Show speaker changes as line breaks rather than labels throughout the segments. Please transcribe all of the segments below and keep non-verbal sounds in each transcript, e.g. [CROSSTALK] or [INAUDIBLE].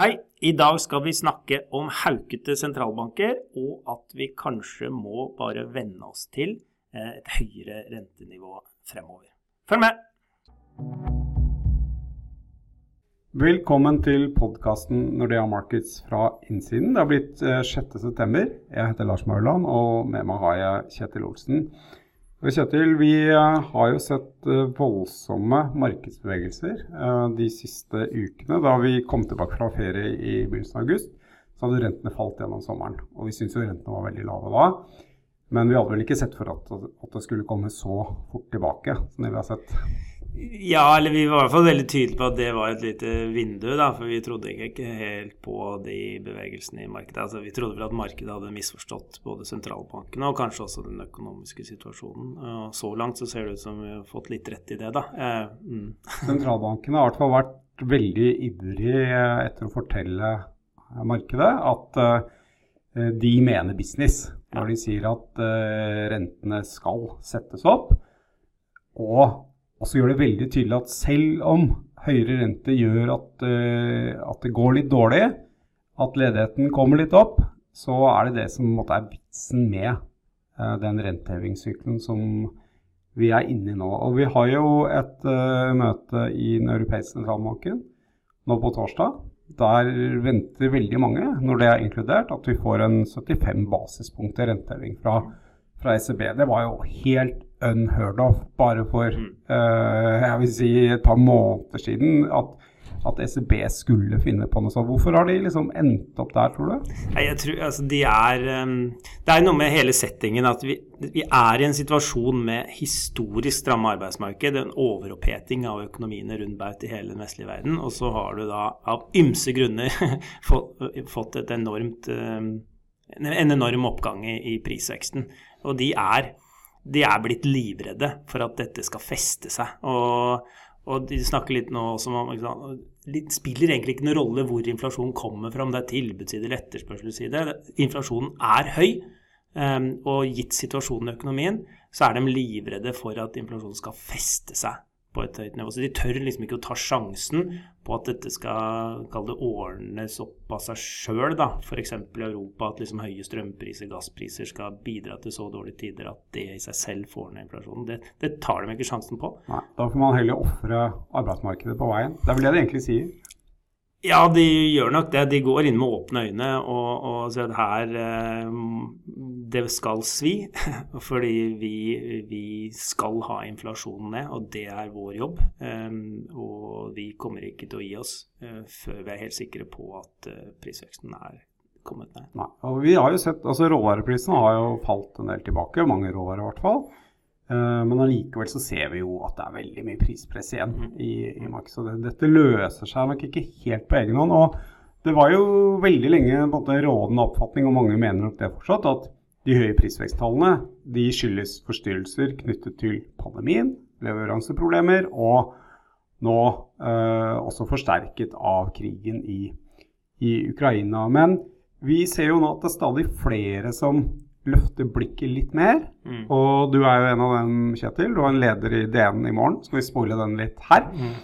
Hei, i dag skal vi snakke om haukete sentralbanker, og at vi kanskje må bare venne oss til eh, et høyere rentenivå fremover. Følg med!
Velkommen til podkasten Nordea Markets fra innsiden. Det har blitt 6.9. Eh, jeg heter Lars Mauland, og med meg har jeg Kjetil Olsen. Kjetil, vi eh, har jo sett eh, voldsomme markedsbevegelser eh, de siste ukene. Da vi kom tilbake fra ferie i begynnelsen av august, så hadde rentene falt gjennom sommeren. Og vi syntes jo rentene var veldig lave da. Men vi hadde vel ikke sett for at, at det skulle komme så fort tilbake som det vi har sett.
Ja, eller vi var i hvert fall veldig tydelige på at det var et lite vindu, da, for vi trodde ikke helt på de bevegelsene i markedet. Altså, vi trodde vel at markedet hadde misforstått både sentralbankene og kanskje også den økonomiske situasjonen. Og så langt så ser det ut som vi har fått litt rett i det, da. Eh,
mm. [LAUGHS] Sentralbankene har i hvert fall vært veldig ivrige etter å fortelle markedet at uh, de mener business når de sier at uh, rentene skal settes opp. Og og så gjør det veldig tydelig at selv om høyere rente gjør at, uh, at, det går litt dårlig, at ledigheten kommer litt opp, så er det det som måte, er vitsen med uh, den rentehevingssykkelen som vi er inne i nå. Og vi har jo et uh, møte i Den europeiske sentralbanken nå på torsdag. Der venter veldig mange, når det er inkludert, at vi får en 75 basispunkter renteheving fra, fra ECB. Det var jo helt unheard of bare for uh, jeg vil si et par måneder siden. at at ECB skulle finne på noe sånt. Hvorfor har de liksom endt opp der, tror du?
Nei, jeg tror, altså, de er, um, det er noe med hele settingen at vi, vi, er i en situasjon med historisk stramme arbeidsmarked, en overoppheting av økonomiene rundt baut i hele den vestlige verden. Og så har du da av ymse grunner [LAUGHS] fått et enormt, um, en enorm oppgang i, i prisveksten. Og de er de er blitt livredde for at dette skal feste seg. Og, og de snakker litt nå også om Det spiller egentlig ikke noen rolle hvor inflasjonen kommer fra, om det er tilbudsside eller etterspørselsside. Inflasjonen er høy, um, og gitt situasjonen i økonomien, så er de livredde for at inflasjonen skal feste seg på et høyt nivå. Så de tør liksom ikke å ta sjansen på at dette skal det ordnes opp av seg sjøl, da. F.eks. i Europa at liksom høye strømpriser, gasspriser skal bidra til så dårlige tider at det i seg selv får ned inflasjonen. Det, det tar de ikke sjansen på.
Nei, Da får man heller ofre arbeidsmarkedet på veien. Det er vel det det egentlig sier?
Ja, de gjør nok det. De går inn med åpne øyne og, og sier at her eh, Det skal svi. [LAUGHS] Fordi vi, vi, skal ha inflasjonen ned, og det er vår jobb. Um, og vi kommer ikke til å gi oss uh, før vi er helt sikre på at uh, prisveksten er kommet ned.
Nei, og vi har jo sett, altså Råvareprisene har jo falt en del tilbake, mange råvarer i hvert fall. Eh, men allikevel så ser vi jo at det er veldig mye prispress igjen mm. i, i markedet. Så det, dette løser seg nok ikke helt på egen hånd. Og det var jo veldig lenge en måte, rådende oppfatning, og mange mener nok det fortsatt, at de høye prisveksttallene de skyldes forstyrrelser knyttet til pandemien, leveranseproblemer, og nå eh, også forsterket av krigen i, i Ukraina. Men vi ser jo nå at det er stadig flere som løfte blikket litt mer. Mm. Og du er jo en av dem, Kjetil. Du er en leder i DN i morgen. Skal vi spoile den litt her? Mm.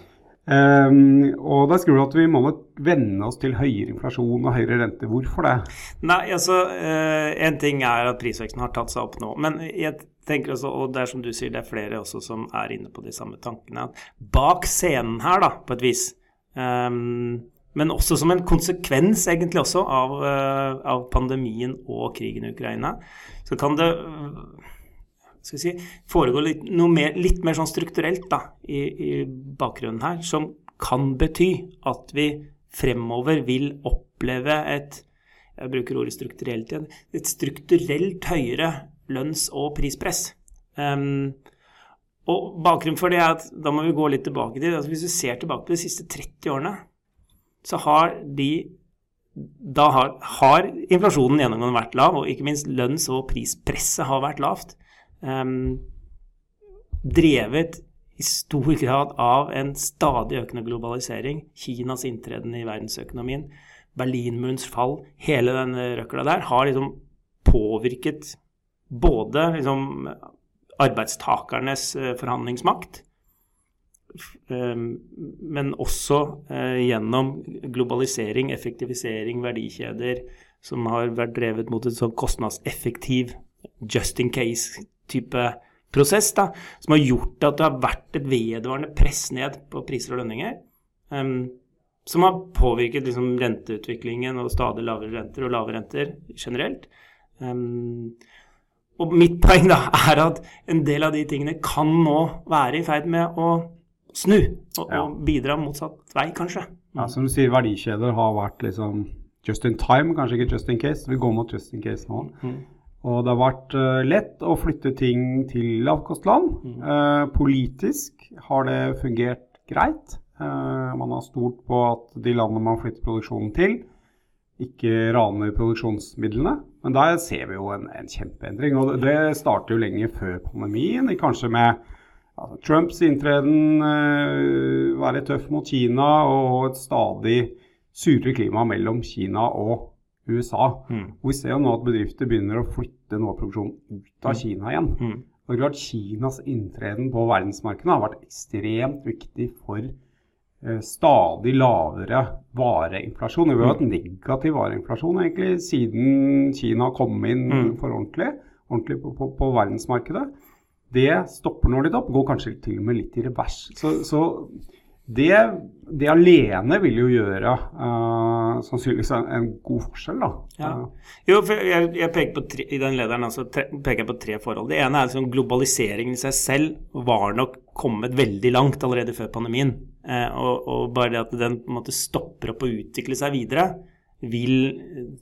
Um, og der skriver du at vi må nok venne oss til høyere inflasjon og høyere rente. Hvorfor det?
Nei, altså uh, En ting er at prisveksten har tatt seg opp nå. Men jeg tenker også, og det er som du sier, det er flere også som er inne på de samme tankene. Bak scenen her, da, på et vis um, men også som en konsekvens egentlig også av, uh, av pandemien og krigen i Ukraina, så kan det skal si, foregå litt, mer, litt mer sånn strukturelt da, i, i, bakgrunnen her, som kan bety at vi fremover vil oppleve et jeg bruker ordet strukturelt igjen, et strukturelt høyere lønns- og prispress. Um, og bakgrunnen for det er at da må vi gå litt tilbake til altså Hvis vi ser tilbake på de siste 30 årene, så har de da har, har, inflasjonen gjennomgående vært lav, og ikke minst lønns- og prispresset har vært lavt. Um, drevet i stor grad av en stadig økende globalisering, Kinas inntreden i verdensøkonomien, Berlinmurens fall, hele den røkla der, har liksom påvirket både liksom arbeidstakernes eh, forhandlingsmakt men også gjennom globalisering, effektivisering, verdikjeder som har vært drevet mot en sånn kostnadseffektiv just in case-type prosess, da, som har gjort at det har vært et vedvarende press ned på priser og lønninger. Um, som har påvirket liksom, renteutviklingen og stadig lavere renter og lave renter generelt. Um, og mitt poeng da er at en del av de tingene kan nå være i ferd med å snu og, ja. og bidra motsatt vei, kanskje.
Ja, Som du sier, verdikjeder har vært liksom just in time, kanskje ikke just in case. Vi går mot just in case nå. Mm. Og det har vært uh, lett å flytte ting til lavkostland. Mm. Uh, politisk har det fungert greit. Uh, man har stolt på at de landene man flytter produksjonen til, ikke raner produksjonsmidlene. Men der ser vi jo en, en kjempeendring. Og det, det, starter jo lenge før pandemien. Kanskje med altså, Trumps inntreden, være tøff mot Kina og et stadig surere klima mellom Kina og USA. Mm. Og vi ser jo nå at bedrifter begynner å flytte noe av produksjonen ut av mm. Kina igjen. Mm. Og det er klart Kinas inntreden på verdensmarkedet har vært ekstremt viktig for eh, stadig lavere vareinflasjon. Vi har hatt mm. negativ vareinflasjon egentlig siden Kina kom inn mm. for ordentlig, ordentlig på, på, på, verdensmarkedet. Det stopper nå litt opp, går kanskje til og med litt i revers. Så, så det, det, alene vil jo gjøre uh, sannsynligvis en, en, god forskjell. da. Ja.
Jo, for jeg, jeg, peker på tre, I den lederen altså, tre, peker jeg på tre forhold. Det ene er liksom globaliseringen i seg selv var nok kommet veldig langt allerede før pandemien. Eh, og, og, bare det at den på en måte stopper opp å utvikle seg videre, vil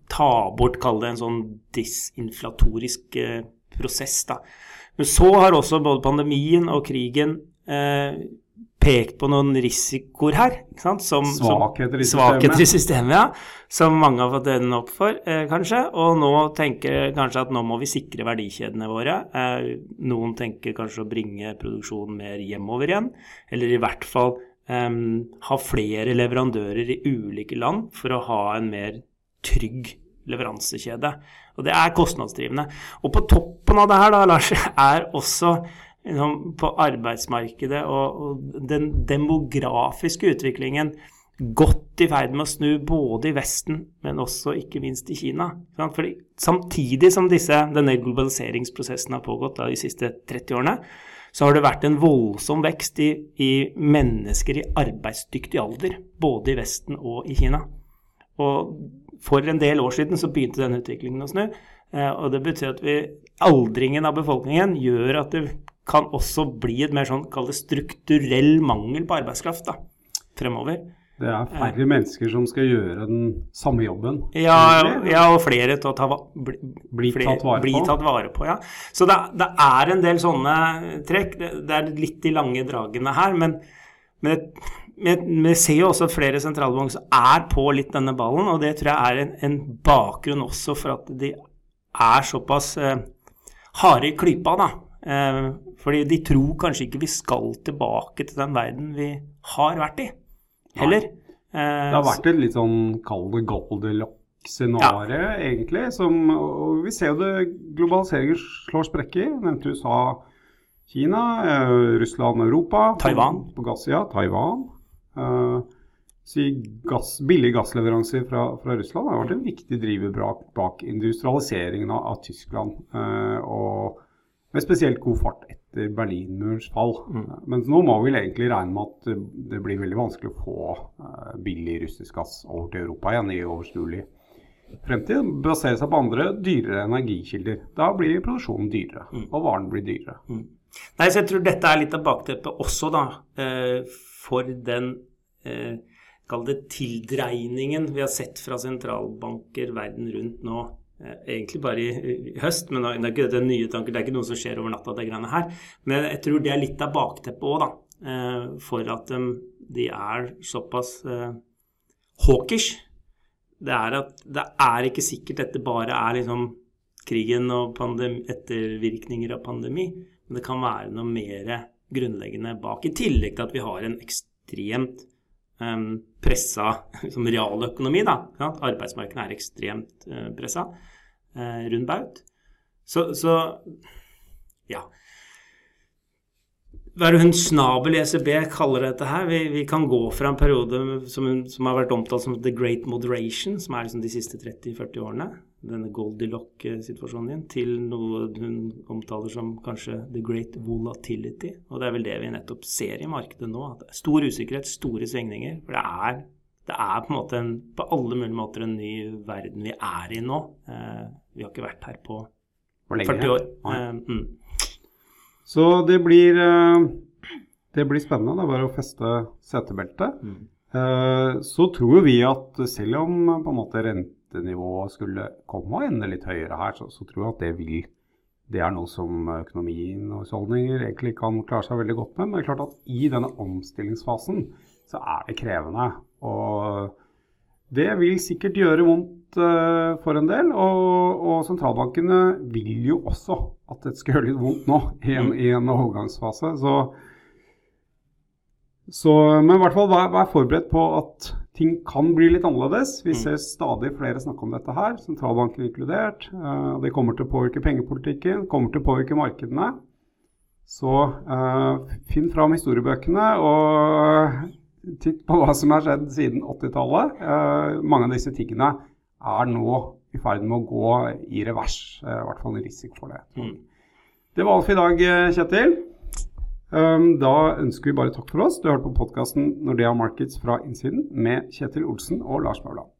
ta bort, kall det en sånn disinflatorisk eh, prosess. da. Men så har også både pandemien og krigen eh, pekt på noen risikoer her. Som,
svakheter i systemet.
Svakheter i systemet, ja. Som mange har fått øynene opp for, eh, kanskje. Og nå tenker kanskje at nå må vi sikre verdikjedene våre. Eh, noen tenker kanskje å bringe produksjonen mer hjemover igjen. Eller i hvert fall eh, ha flere leverandører i ulike land for å ha en mer trygg leveransekjede. Og det er kostnadsdrivende. Og på toppen av det her, da, Lars, [LAUGHS] er også Liksom, på arbeidsmarkedet og, og den demografiske utviklingen godt i ferd med å snu både i Vesten, men også ikke minst i Kina. Fordi samtidig som disse, denne globaliseringsprosessen har pågått da, de siste 30 årene, så har det vært en voldsom vekst i, i, mennesker i arbeidsdyktig alder, både i Vesten og i Kina. Og for en del år siden så begynte denne utviklingen å snu. Eh, og det betyr at vi, aldringen av befolkningen gjør at det kan også bli et mer sånn, kall det strukturell mangel på arbeidskraft da, fremover.
Det er færre mennesker som skal gjøre den samme jobben?
Ja, ja og flere til å ta, bli,
bli, flere, tatt,
bli tatt vare på. Ja. Så det, det, er en del sånne trekk. Det, det er litt de lange dragene her. Men, men, vi ser jo også at flere sentralbanker er på litt denne ballen, og det tror jeg er en, en bakgrunn også for at de er såpass eh, harde i klypa, da. Eh, fordi de tror kanskje ikke vi skal tilbake til den verden vi har vært i, heller.
Eh, det har vært et litt sånn kall det Goldilocks-scenario, ja. egentlig. Som, og vi ser jo det globaliseringen slår sprekker. Nevnte USA, Kina, eh, Russland, Europa.
Taiwan.
På, på gass, ja, Taiwan. Uh, si gass, billige gassleveranser fra, fra, Russland har vært en viktig driver bak, bak industrialiseringen av, av Tyskland. Eh, og med spesielt god fart etter Berlinmurens fall. Mm. Mens nå må vi egentlig regne med at det blir veldig vanskelig å få eh, billig russisk gass over til Europa igjen i overskuelig fremtid. Basere seg på andre dyrere energikilder. Da blir produksjonen dyrere, mm. og varen blir dyrere. Mm.
Nei, så jeg tror dette er litt av bakteppet også, da, uh, for den uh, Kall det tildreiningen vi har sett fra sentralbanker verden rundt nå Eh, egentlig bare i, høst, men det er ikke det nye tanker, det er ikke noe som skjer over natta, det greiene her. Men jeg tror det er litt av bakteppet òg, da. Eh, for at de er såpass uh, hawkish. Det er at det er ikke sikkert dette bare er liksom krigen og ettervirkninger av pandemi. Men det kan være noe mer grunnleggende bak. I tillegg til at vi har en ekstremt um, pressa [LAUGHS] liksom realøkonomi. da, Arbeidsmarkedet er ekstremt uh, pressa uh, rundt baut. Så, så, ja. Hva er det hun Snabel i ECB kaller dette her? Vi, vi kan gå fra en periode som, som, har vært omtalt som the great moderation, som er liksom de siste 30-40 årene, denne Goldilock-situasjonen din, til noe hun omtaler som kanskje the great volatility. Og det er vel det vi nettopp ser i markedet nå. at det er Stor usikkerhet, store svingninger. For det er, det er på en måte en, på alle mulige måter en ny verden vi er i nå. Eh, vi har ikke vært her på 40 år. Eh, mm.
Så det blir, eh, det blir spennende. Det er bare å feste setebeltet. Mm. Eh, så tror vi at selv om på en måte rentenivået skulle komme og ende litt høyere her, så, så tror jeg at det vil det er noe som økonomien og husholdninger egentlig kan klare seg veldig godt med. Men det er klart at i denne omstillingsfasen så er det krevende. Og det vil sikkert gjøre vondt for en del. Og, og, sentralbankene vil jo også at det skal gjøre litt vondt nå i en, i en overgangsfase. Så, så, men i hvert fall vær, vær, forberedt på at ting kan bli litt annerledes. Vi mm. ser stadig flere snakke om dette her, sentralbanken inkludert. Uh, det kommer til å påvirke pengepolitikken, kommer til å påvirke markedene. Så uh, finn fram historiebøkene og titt på hva som har skjedd siden 80-tallet. Uh, mange av disse tingene er nå i ferd med å gå i revers. Uh, I hvert fall en risiko for det. Mm. Det var alt for i dag, eh, Kjetil. Um, da ønsker vi bare takk for oss. Du har hørt på podkasten Nordea Markets fra innsiden med Kjetil Olsen og Lars Mauland.